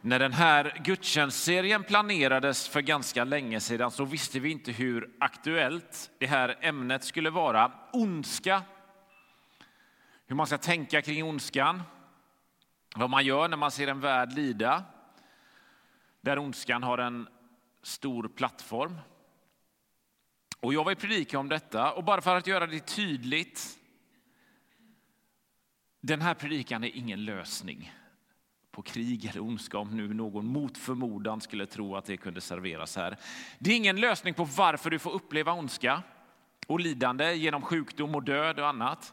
När den här gudstjänstserien planerades för ganska länge sedan så visste vi inte hur aktuellt det här ämnet skulle vara. Ondska, hur man ska tänka kring ondskan, vad man gör när man ser en värld lida, där ondskan har en stor plattform. Och jag vill predika om detta och bara för att göra det tydligt. Den här predikan är ingen lösning på krig eller ondska om nu någon mot förmodan skulle tro att det kunde serveras här. Det är ingen lösning på varför du får uppleva ondska och lidande genom sjukdom och död och annat.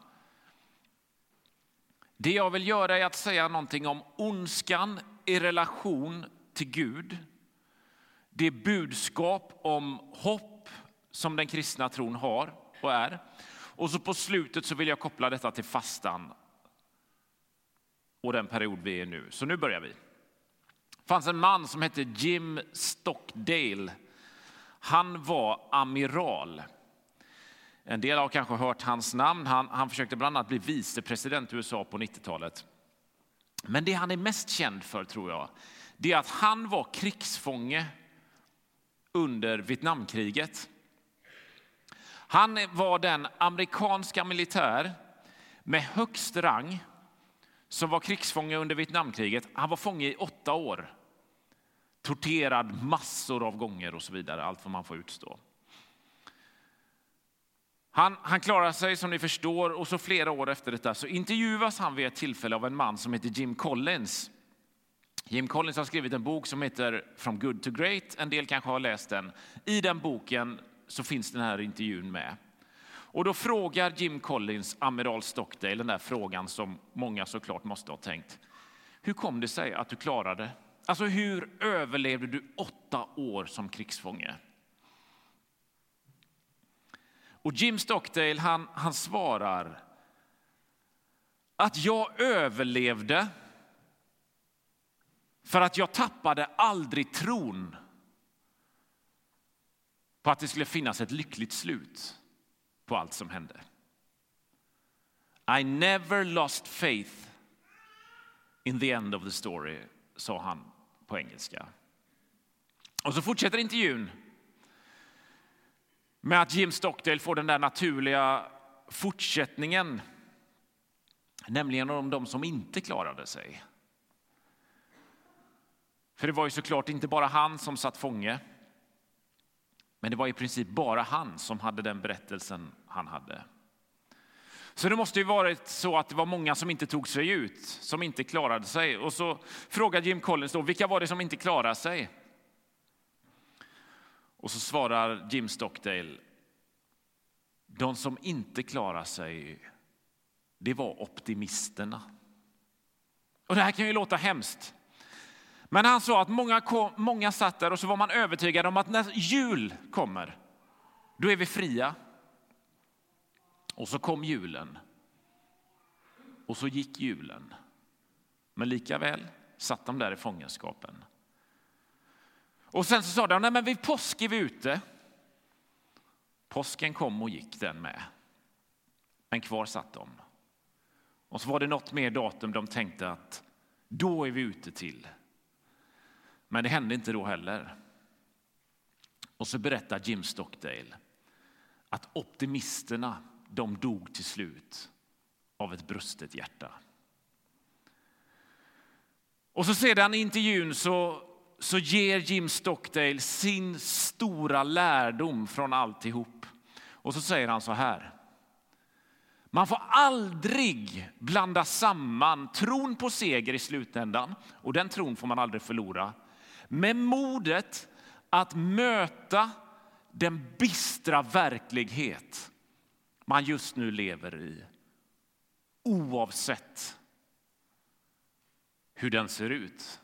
Det jag vill göra är att säga någonting om ondskan i relation till Gud. Det budskap om hopp som den kristna tron har och är. Och så på slutet så vill jag koppla detta till fastan och den period vi är nu. Så nu börjar vi. Det fanns en man som hette Jim Stockdale. Han var amiral. En del har kanske hört hans namn. Han, han försökte bland annat bli vicepresident i USA på 90-talet. Men det han är mest känd för, tror jag, det är att han var krigsfånge under Vietnamkriget. Han var den amerikanska militär med högst rang som var krigsfånge under Vietnamkriget. Han var fånge i åtta år. Torterad massor av gånger och så vidare, allt vad man får utstå. Han, han klarar sig som ni förstår och så flera år efter detta så intervjuas han vid ett tillfälle av en man som heter Jim Collins. Jim Collins har skrivit en bok som heter From good to great. En del kanske har läst den. I den boken så finns den här intervjun med. Och då frågar Jim Collins amiral Stockdale den där frågan som många såklart måste ha tänkt. Hur kom det sig att du klarade? Alltså hur överlevde du åtta år som krigsfånge? Och Jim Stockdale han, han svarar att jag överlevde för att jag tappade aldrig tron på att det skulle finnas ett lyckligt slut på allt som hände. I never lost faith in the end of the story, sa han på engelska. Och så fortsätter intervjun med att Jim Stockdale får den där naturliga fortsättningen, nämligen om de som inte klarade sig. För det var ju såklart inte bara han som satt fånge. Men det var i princip bara han som hade den berättelsen han hade. Så det måste ju varit så att det var många som inte tog sig ut, som inte klarade sig. Och så frågar Jim Collins då, vilka var det som inte klarade sig? Och så svarar Jim Stockdale, de som inte klarade sig, det var optimisterna. Och det här kan ju låta hemskt. Men han sa att många, kom, många satt där och så var man övertygad om att när jul kommer, då är vi fria. Och så kom julen. Och så gick julen. Men likaväl satt de där i fångenskapen. Och sen så sa de, nej men vid påsk är vi ute. Påsken kom och gick den med. Men kvar satt de. Och så var det något mer datum de tänkte att då är vi ute till. Men det hände inte då heller. Och så berättar Jim Stockdale att optimisterna de dog till slut av ett brustet hjärta. Och så sedan i intervjun så, så ger Jim Stockdale sin stora lärdom från alltihop. Och så säger han så här. Man får aldrig blanda samman tron på seger i slutändan, och den tron får man aldrig förlora, med modet att möta den bistra verklighet man just nu lever i. Oavsett hur den ser ut.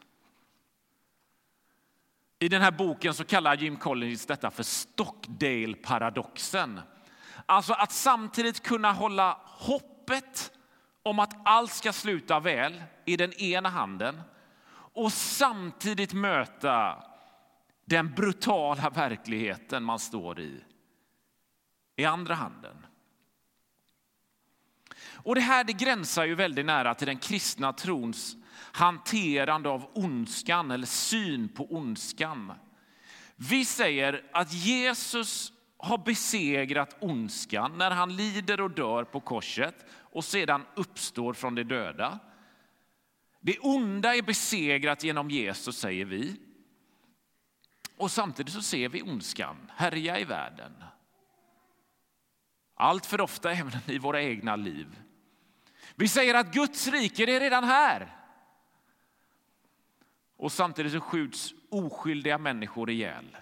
I den här boken så kallar Jim Collins detta för Stockdale-paradoxen. Alltså att samtidigt kunna hålla hoppet om att allt ska sluta väl i den ena handen och samtidigt möta den brutala verkligheten man står i i andra handen. Och det här det gränsar ju väldigt nära till den kristna trons hanterande av ondskan eller syn på ondskan. Vi säger att Jesus har besegrat ondskan när han lider och dör på korset och sedan uppstår från de döda. Det onda är besegrat genom Jesus, säger vi. Och samtidigt så ser vi ondskan härja i världen. Allt för ofta även i våra egna liv. Vi säger att Guds rike är redan här. Och samtidigt så skjuts oskyldiga människor ihjäl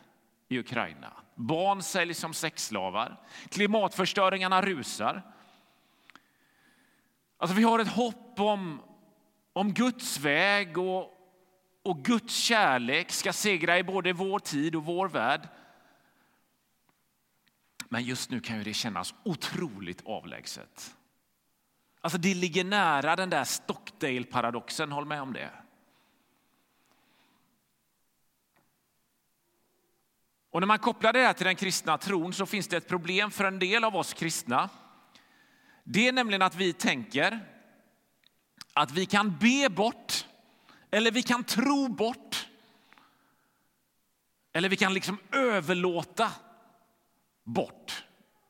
i Ukraina. Barn säljs som sexslavar. Klimatförstöringarna rusar. Alltså vi har ett hopp om, om Guds väg och, och Guds kärlek ska segra i både vår tid och vår värld. Men just nu kan ju det kännas otroligt avlägset. Alltså det ligger nära den där Stockdale-paradoxen, håll med om det. Och när man kopplar det här till den kristna tron så finns det ett problem för en del av oss kristna. Det är nämligen att vi tänker att vi kan be bort eller vi kan tro bort eller vi kan liksom överlåta bort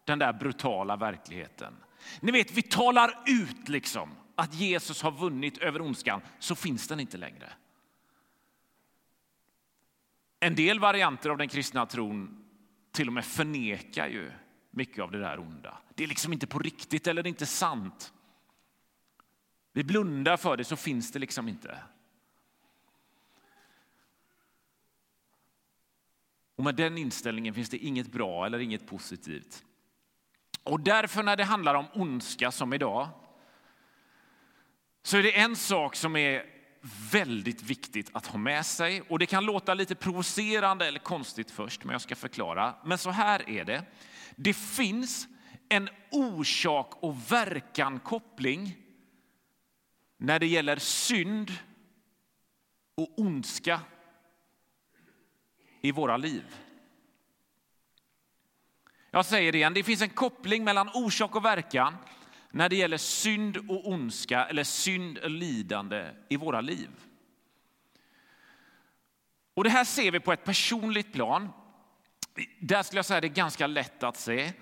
den där brutala verkligheten. Ni vet, vi talar ut liksom att Jesus har vunnit över ondskan, så finns den inte längre. En del varianter av den kristna tron till och med förnekar ju mycket av det där onda. Det är liksom inte på riktigt eller det är inte sant. Vi blundar för det så finns det liksom inte. Och med den inställningen finns det inget bra eller inget positivt. Och därför när det handlar om ondska som idag så är det en sak som är väldigt viktigt att ha med sig. Och Det kan låta lite provocerande eller konstigt först, men jag ska förklara. Men så här är det. Det finns en orsak och verkan-koppling när det gäller synd och ondska i våra liv. Jag säger det igen, det finns en koppling mellan orsak och verkan när det gäller synd och ondska eller synd och lidande i våra liv. Och Det här ser vi på ett personligt plan. Där skulle jag säga det är ganska lätt att se.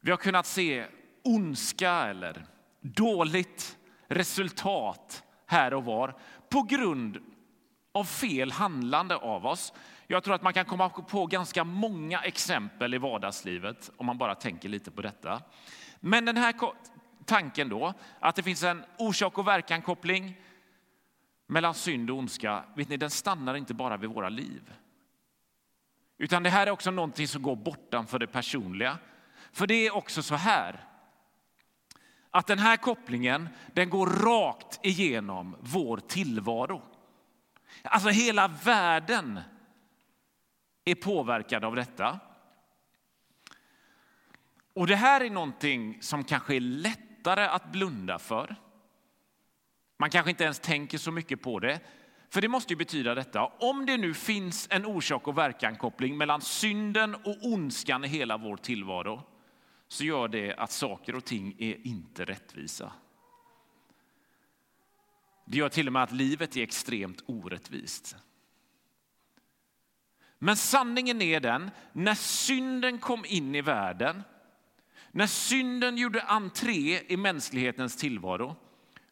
Vi har kunnat se ondska eller dåligt resultat här och var på grund av fel handlande av oss. Jag tror att man kan komma på ganska många exempel i vardagslivet om man bara tänker lite på detta. Men den här tanken då, att det finns en orsak och verkan-koppling mellan synd och ondska, vet ni, den stannar inte bara vid våra liv. Utan det här är också någonting som går bortanför det personliga. För det är också så här, att den här kopplingen den går rakt igenom vår tillvaro. Alltså hela världen är påverkad av detta. Och det här är någonting som kanske är lättare att blunda för. Man kanske inte ens tänker så mycket på det. För det måste ju betyda detta, om det nu finns en orsak och verkan-koppling mellan synden och ondskan i hela vår tillvaro, så gör det att saker och ting är inte rättvisa. Det gör till och med att livet är extremt orättvist. Men sanningen är den, när synden kom in i världen, när synden gjorde entré i mänsklighetens tillvaro,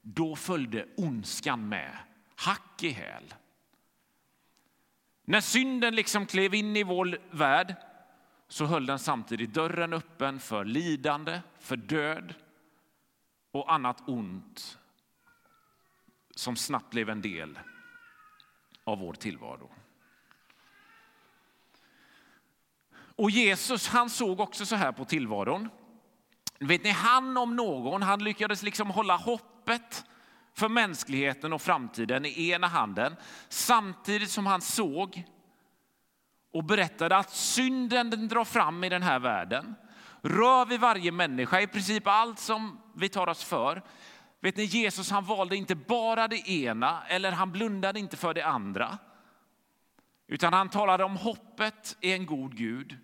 då följde ondskan med, hack i häl. När synden liksom klev in i vår värld så höll den samtidigt dörren öppen för lidande, för död och annat ont som snabbt blev en del av vår tillvaro. Och Jesus han såg också så här på tillvaron. Vet ni, han om någon han lyckades liksom hålla hoppet för mänskligheten och framtiden i ena handen samtidigt som han såg och berättade att synden den drar fram i den här världen rör vid varje människa, i princip allt som vi tar oss för. Vet ni, Jesus han valde inte bara det ena eller han blundade inte för det andra. Utan han talade om hoppet i en god Gud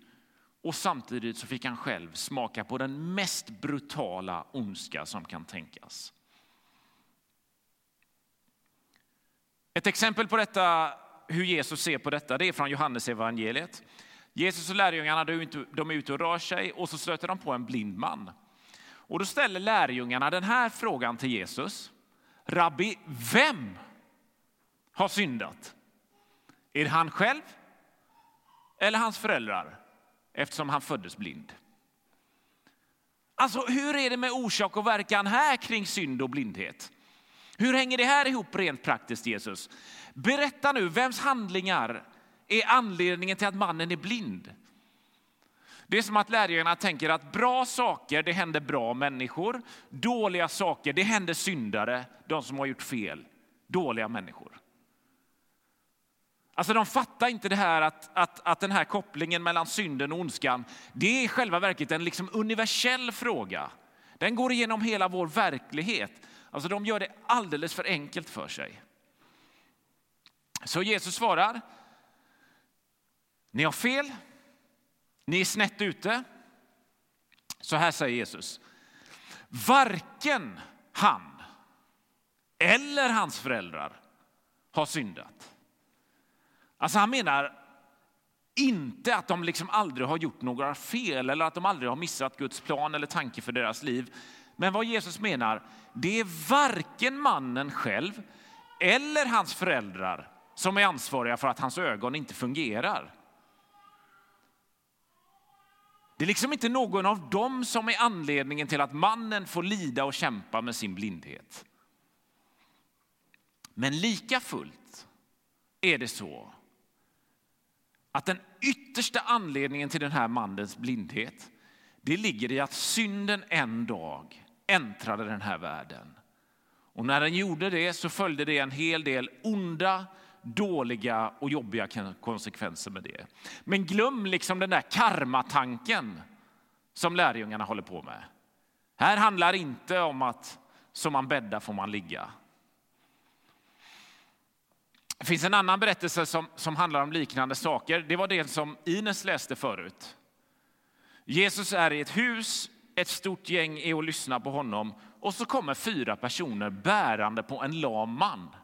och samtidigt så fick han själv smaka på den mest brutala ondska som kan tänkas. Ett exempel på detta, hur Jesus ser på detta, det är från Johannes evangeliet. Jesus och lärjungarna de är ute och rör sig och så stöter de på en blind man. Och då ställer lärjungarna den här frågan till Jesus. Rabbi, vem har syndat? Är det han själv eller hans föräldrar? Eftersom han föddes blind. Alltså, hur är det med orsak och verkan här kring synd och blindhet? Hur hänger det här ihop rent praktiskt Jesus? Berätta nu, vems handlingar är anledningen till att mannen är blind? Det är som att lärjungarna tänker att bra saker, det händer bra människor. Dåliga saker, det händer syndare, de som har gjort fel. Dåliga människor. Alltså de fattar inte det här att, att, att den här kopplingen mellan synden och ondskan, det är i själva verket en liksom universell fråga. Den går igenom hela vår verklighet. Alltså de gör det alldeles för enkelt för sig. Så Jesus svarar, ni har fel, ni är snett ute. Så här säger Jesus. Varken han eller hans föräldrar har syndat. Alltså han menar inte att de liksom aldrig har gjort några fel eller att de aldrig har missat Guds plan eller tanke för deras liv. Men vad Jesus menar, det är varken mannen själv eller hans föräldrar som är ansvariga för att hans ögon inte fungerar. Det är liksom inte någon av dem som är anledningen till att mannen får lida och kämpa med sin blindhet. Men lika fullt är det så att den yttersta anledningen till den här mannens blindhet det ligger i att synden en dag äntrade den här världen. Och när den gjorde det så följde det en hel del onda, dåliga och jobbiga konsekvenser med det. Men glöm liksom den där karmatanken som lärjungarna håller på med. Här handlar det inte om att som man bäddar får man ligga. Det finns en annan berättelse som, som handlar om liknande saker. Det var det som Ines läste förut. Jesus är i ett hus, ett stort gäng är och lyssnar på honom och så kommer fyra personer bärande på en lam man.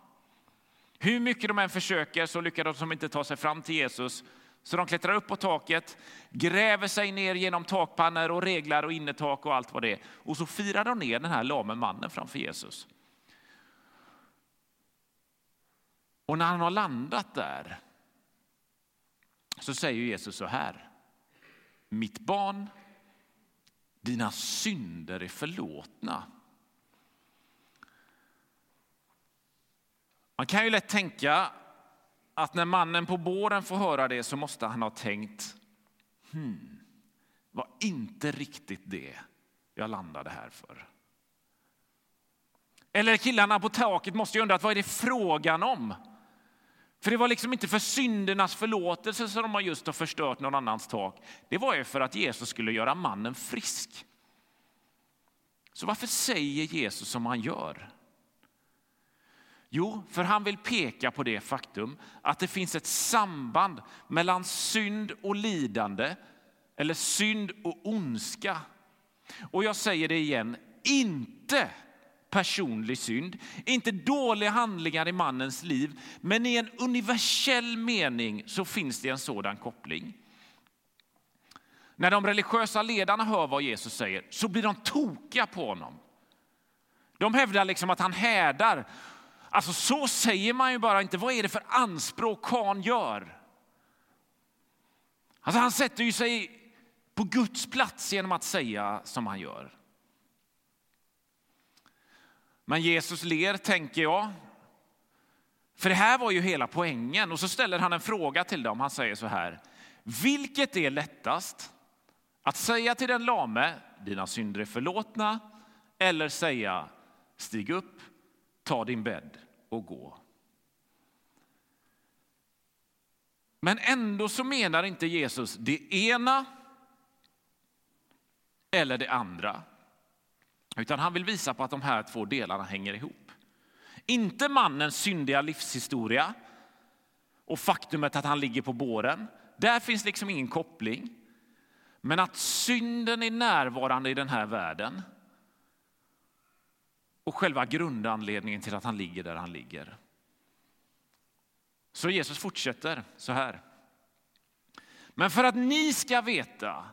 Hur mycket de än försöker så lyckas de inte ta sig fram till Jesus. Så de klättrar upp på taket, gräver sig ner genom takpannor och reglar och innertak och allt vad det är. Och så firar de ner den här lame mannen framför Jesus. Och när han har landat där så säger Jesus så här. Mitt barn, dina synder är förlåtna. Man kan ju lätt tänka att när mannen på båren får höra det så måste han ha tänkt hmm, var inte riktigt det jag landade här för. Eller killarna på taket måste ju undrat vad är det frågan om? För det var liksom inte för syndernas förlåtelse som de just har förstört någon annans tak. Det var ju för att Jesus skulle göra mannen frisk. Så varför säger Jesus som han gör? Jo, för han vill peka på det faktum att det finns ett samband mellan synd och lidande eller synd och ondska. Och jag säger det igen, inte personlig synd, inte dåliga handlingar i mannens liv, men i en universell mening så finns det en sådan koppling. När de religiösa ledarna hör vad Jesus säger så blir de tokiga på honom. De hävdar liksom att han hädar. Alltså så säger man ju bara inte. Vad är det för anspråk kan gör? Alltså han sätter ju sig på Guds plats genom att säga som han gör. Men Jesus ler, tänker jag. För det här var ju hela poängen. Och så ställer han en fråga till dem. Han säger så här. Vilket är lättast? Att säga till den lame, dina synder är förlåtna. Eller säga, stig upp, ta din bädd och gå. Men ändå så menar inte Jesus det ena eller det andra. Utan han vill visa på att de här två delarna hänger ihop. Inte mannens syndiga livshistoria och faktumet att han ligger på båren. Där finns liksom ingen koppling. Men att synden är närvarande i den här världen och själva grundanledningen till att han ligger där han ligger. Så Jesus fortsätter så här. Men för att ni ska veta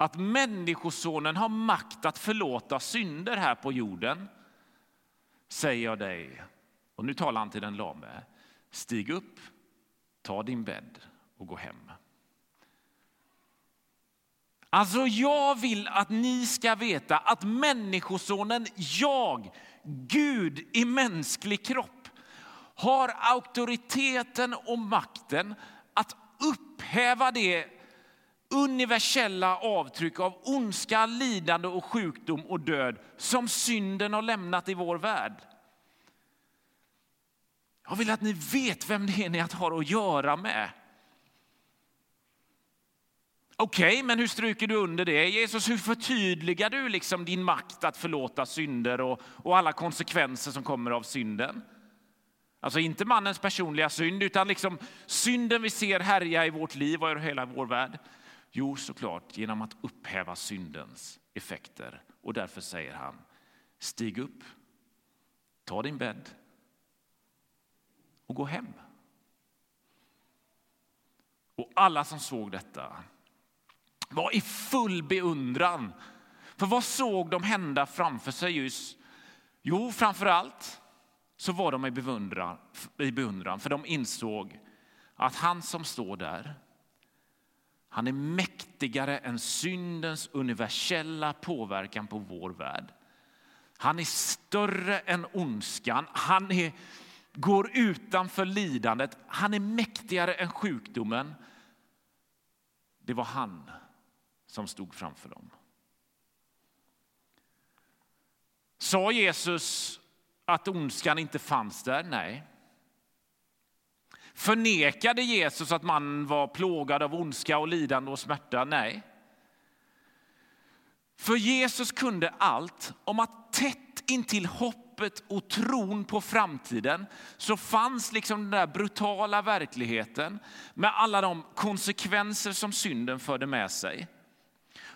att Människosonen har makt att förlåta synder här på jorden säger jag dig, och nu talar han till den lame, stig upp, ta din bädd och gå hem. Alltså jag vill att ni ska veta att Människosonen, jag, Gud i mänsklig kropp, har auktoriteten och makten att upphäva det universella avtryck av ondska, lidande och sjukdom och död som synden har lämnat i vår värld. Jag vill att ni vet vem det är ni har att göra med. Okej, okay, men hur stryker du under det? Jesus, hur förtydligar du liksom din makt att förlåta synder och, och alla konsekvenser som kommer av synden? Alltså inte mannens personliga synd, utan liksom synden vi ser härja i vårt liv och i hela vår värld. Jo, såklart genom att upphäva syndens effekter. Och därför säger han, stig upp, ta din bädd och gå hem. Och alla som såg detta var i full beundran. För vad såg de hända framför sig just? Jo, framför allt så var de i beundran, i beundran för de insåg att han som står där, han är mäktigare än syndens universella påverkan på vår värld. Han är större än ondskan. Han är, går utanför lidandet. Han är mäktigare än sjukdomen. Det var han som stod framför dem. Sa Jesus att ondskan inte fanns där? Nej. Förnekade Jesus att man var plågad av ondska och lidande och smärta? Nej. För Jesus kunde allt om att tätt intill hoppet och tron på framtiden så fanns liksom den där brutala verkligheten med alla de konsekvenser som synden förde med sig.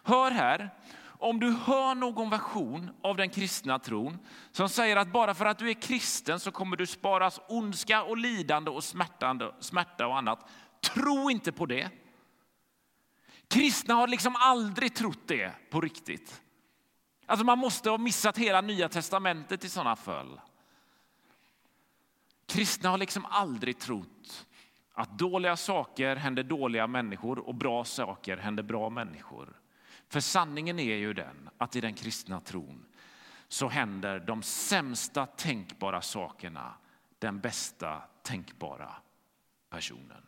Hör här, om du hör någon version av den kristna tron som säger att bara för att du är kristen så kommer du sparas ondska och lidande och smärta och annat. Tro inte på det. Kristna har liksom aldrig trott det på riktigt. Alltså man måste ha missat hela nya testamentet i sådana fall. Kristna har liksom aldrig trott att dåliga saker händer dåliga människor och bra saker händer bra människor. För sanningen är ju den att i den kristna tron så händer de sämsta tänkbara sakerna den bästa tänkbara personen.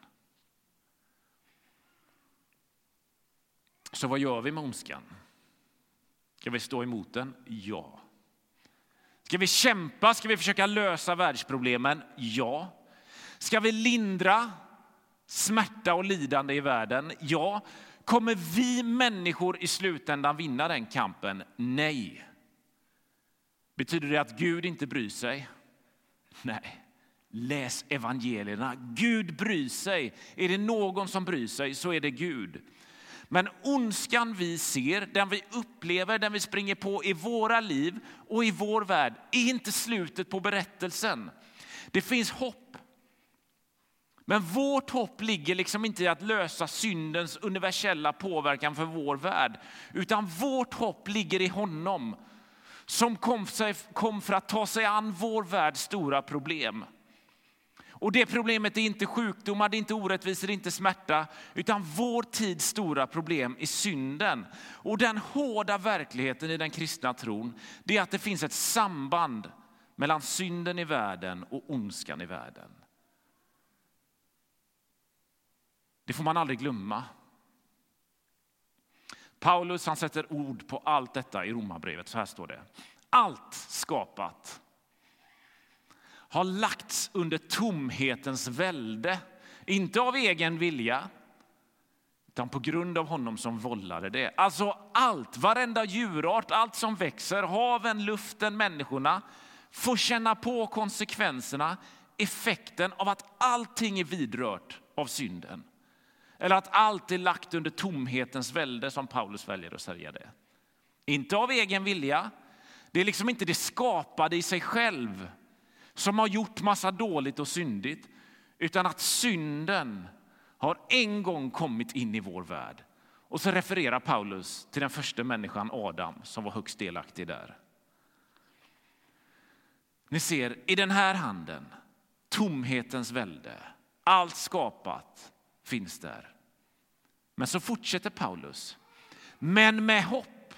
Så vad gör vi med ondskan? Ska vi stå emot den? Ja. Ska vi kämpa? Ska vi försöka lösa världsproblemen? Ja. Ska vi lindra smärta och lidande i världen? Ja. Kommer vi människor i slutändan vinna den kampen? Nej. Betyder det att Gud inte bryr sig? Nej. Läs evangelierna. Gud bryr sig. Är det någon som bryr sig så är det Gud. Men ondskan vi ser, den vi upplever, den vi springer på i våra liv och i vår värld är inte slutet på berättelsen. Det finns hopp. Men vårt hopp ligger liksom inte i att lösa syndens universella påverkan för vår värld, utan vårt hopp ligger i honom som kom, för att ta sig an vår världs stora problem. Och det problemet är inte sjukdomar, det är inte orättvisor, det är inte smärta, utan vår tids stora problem är synden. Och den hårda verkligheten i den kristna tron, det är att det finns ett samband mellan synden i världen och ondskan i världen. Det får man aldrig glömma. Paulus han sätter ord på allt detta i Romarbrevet. Så här står det. Allt skapat har lagts under tomhetens välde. Inte av egen vilja, utan på grund av honom som vållade det. Alltså allt, varenda djurart, allt som växer, haven, luften, människorna får känna på konsekvenserna, effekten av att allting är vidrört av synden. Eller att allt är lagt under tomhetens välde som Paulus väljer att säga det. Inte av egen vilja. Det är liksom inte det skapade i sig själv som har gjort massa dåligt och syndigt, utan att synden har en gång kommit in i vår värld. Och så refererar Paulus till den första människan Adam som var högst delaktig där. Ni ser, i den här handen, tomhetens välde, allt skapat finns där. Men så fortsätter Paulus. Men med hopp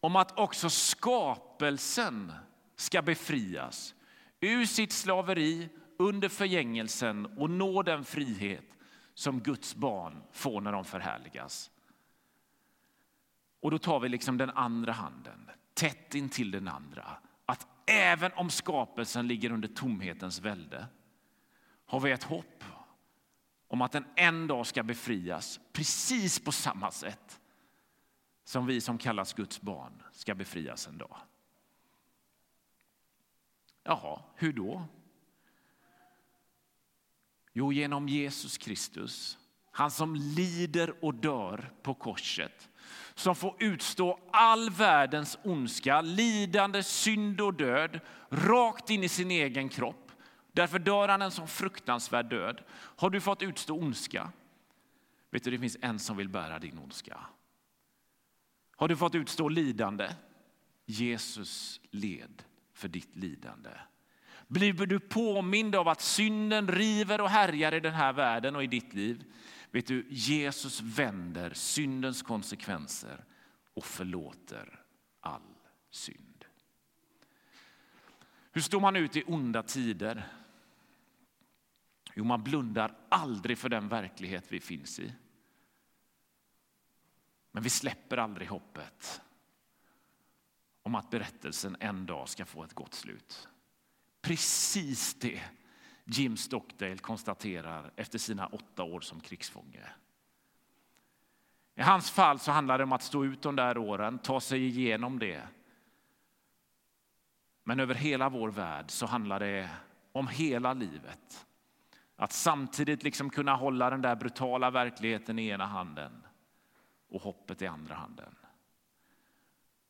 om att också skapelsen ska befrias ur sitt slaveri under förgängelsen och nå den frihet som Guds barn får när de förhärligas. Och då tar vi liksom den andra handen, tätt intill den andra. Att även om skapelsen ligger under tomhetens välde har vi ett hopp om att den en dag ska befrias precis på samma sätt som vi som kallas Guds barn ska befrias en dag. Jaha, hur då? Jo, genom Jesus Kristus, han som lider och dör på korset som får utstå all världens ondska, lidande, synd och död rakt in i sin egen kropp. Därför dör han en sån fruktansvärd död. Har du fått utstå ondska? Vet du, det finns en som vill bära din ondska. Har du fått utstå lidande? Jesus led för ditt lidande. Blir du påmind av att synden river och härjar i den här världen och i ditt liv? Vet du, Jesus vänder syndens konsekvenser och förlåter all synd. Hur står man ut i onda tider? Jo, man blundar aldrig för den verklighet vi finns i. Men vi släpper aldrig hoppet om att berättelsen en dag ska få ett gott slut. Precis det Jim Stockdale konstaterar efter sina åtta år som krigsfånge. I hans fall så handlar det om att stå ut de där åren, ta sig igenom det. Men över hela vår värld så handlar det om hela livet. Att samtidigt liksom kunna hålla den där brutala verkligheten i ena handen och hoppet i andra handen.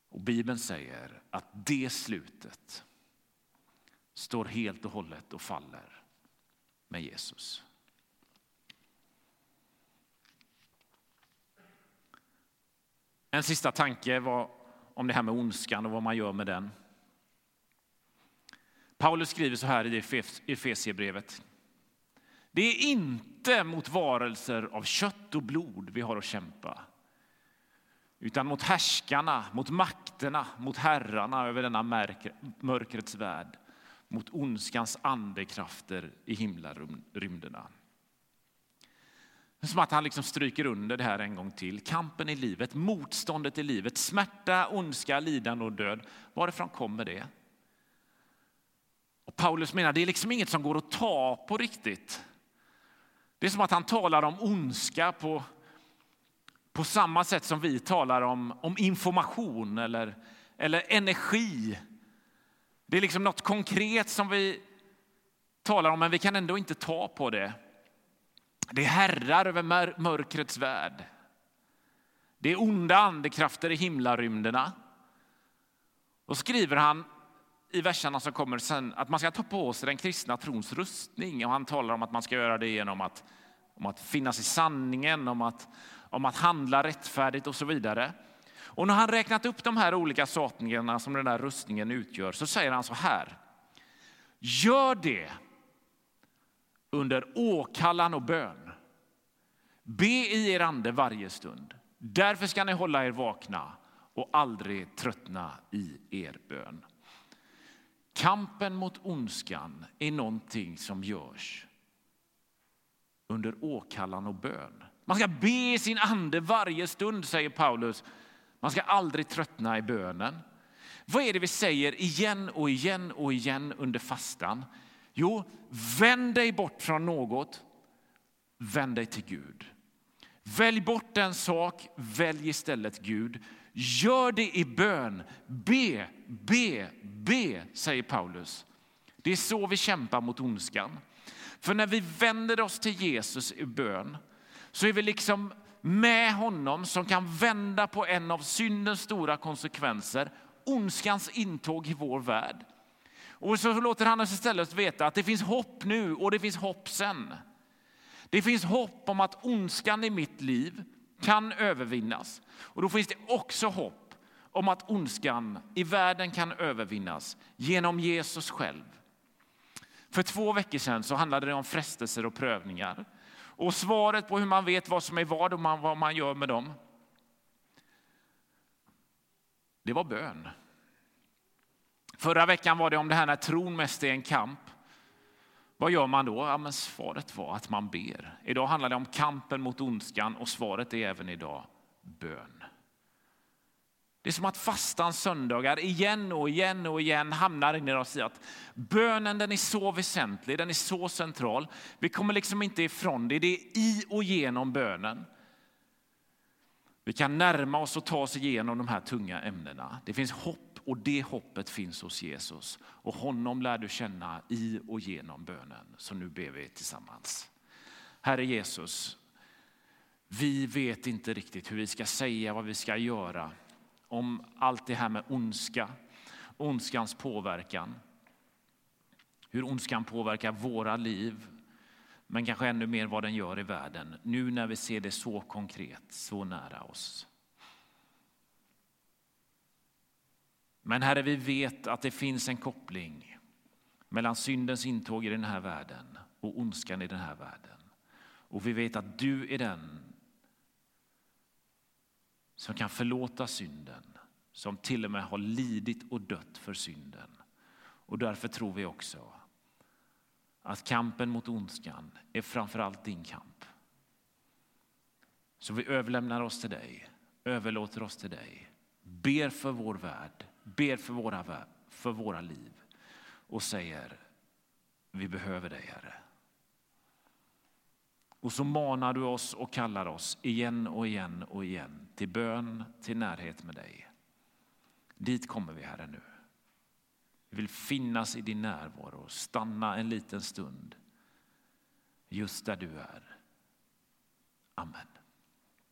Och Bibeln säger att det slutet står helt och hållet och faller med Jesus. En sista tanke var om det här med ondskan och vad man gör med den. Paulus skriver så här i Efesierbrevet. Det är inte mot varelser av kött och blod vi har att kämpa utan mot härskarna, mot makterna, mot herrarna över denna mörkrets värld mot ondskans andekrafter i himlarymderna. Som att han liksom stryker under det här en gång till. Kampen i livet, motståndet i livet, smärta, ondska, lidande och död. Varifrån kommer det? Och Paulus menar det är liksom inget som går att ta på riktigt. Det är som att han talar om ondska på, på samma sätt som vi talar om, om information eller, eller energi det är liksom något konkret som vi talar om, men vi kan ändå inte ta på det. Det är herrar över mörkrets värld. Det är onda andekrafter i himlarymderna. Och skriver han i verserna som kommer sen att man ska ta på sig den kristna trons rustning. Och han talar om att man ska göra det genom att, om att finnas i sanningen, om att, om att handla rättfärdigt och så vidare. Och när han räknat upp de här olika sakerna som den där rustningen utgör så säger han så här. Gör det under åkallan och bön. Be i er ande varje stund. Därför ska ni hålla er vakna och aldrig tröttna i er bön. Kampen mot ondskan är någonting som görs under åkallan och bön. Man ska be i sin ande varje stund, säger Paulus man ska aldrig tröttna i bönen. Vad är det vi säger igen och igen och igen under fastan? Jo, vänd dig bort från något. Vänd dig till Gud. Välj bort en sak, välj istället Gud. Gör det i bön. Be, be, be, säger Paulus. Det är så vi kämpar mot ondskan. För när vi vänder oss till Jesus i bön så är vi liksom med honom som kan vända på en av syndens stora konsekvenser, ondskans intåg i vår värld. Och så låter han oss istället veta att det finns hopp nu och det finns hopp sen. Det finns hopp om att ondskan i mitt liv kan övervinnas. Och då finns det också hopp om att ondskan i världen kan övervinnas genom Jesus själv. För två veckor sedan så handlade det om frestelser och prövningar. Och svaret på hur man vet vad som är vad och vad man gör med dem, det var bön. Förra veckan var det om det här när tron mest är en kamp. Vad gör man då? Ja, men svaret var att man ber. Idag handlar det om kampen mot ondskan och svaret är även idag bön. Det är som att fastans söndagar igen och igen och igen hamnar in i oss i att bönen den är så väsentlig, den är så central. Vi kommer liksom inte ifrån det. Det är i och genom bönen. Vi kan närma oss och ta oss igenom de här tunga ämnena. Det finns hopp och det hoppet finns hos Jesus. Och honom lär du känna i och genom bönen. Så nu ber vi tillsammans. Herre Jesus, vi vet inte riktigt hur vi ska säga, vad vi ska göra om allt det här med ondska, ondskans påverkan. Hur ondskan påverkar våra liv, men kanske ännu mer vad den gör i världen. Nu när vi ser det så konkret, så nära oss. Men Herre, vi vet att det finns en koppling mellan syndens intåg i den här världen och ondskan i den här världen. Och vi vet att du är den som kan förlåta synden, som till och med har lidit och dött för synden. Och därför tror vi också att kampen mot ondskan är framför din kamp. Så vi överlämnar oss till dig, överlåter oss till dig, ber för vår värld, ber för våra, för våra liv och säger vi behöver dig, Herre. Och så manar du oss och kallar oss igen och igen och igen till bön, till närhet med dig. Dit kommer vi, Herre, nu. Vi vill finnas i din närvaro stanna en liten stund just där du är. Amen.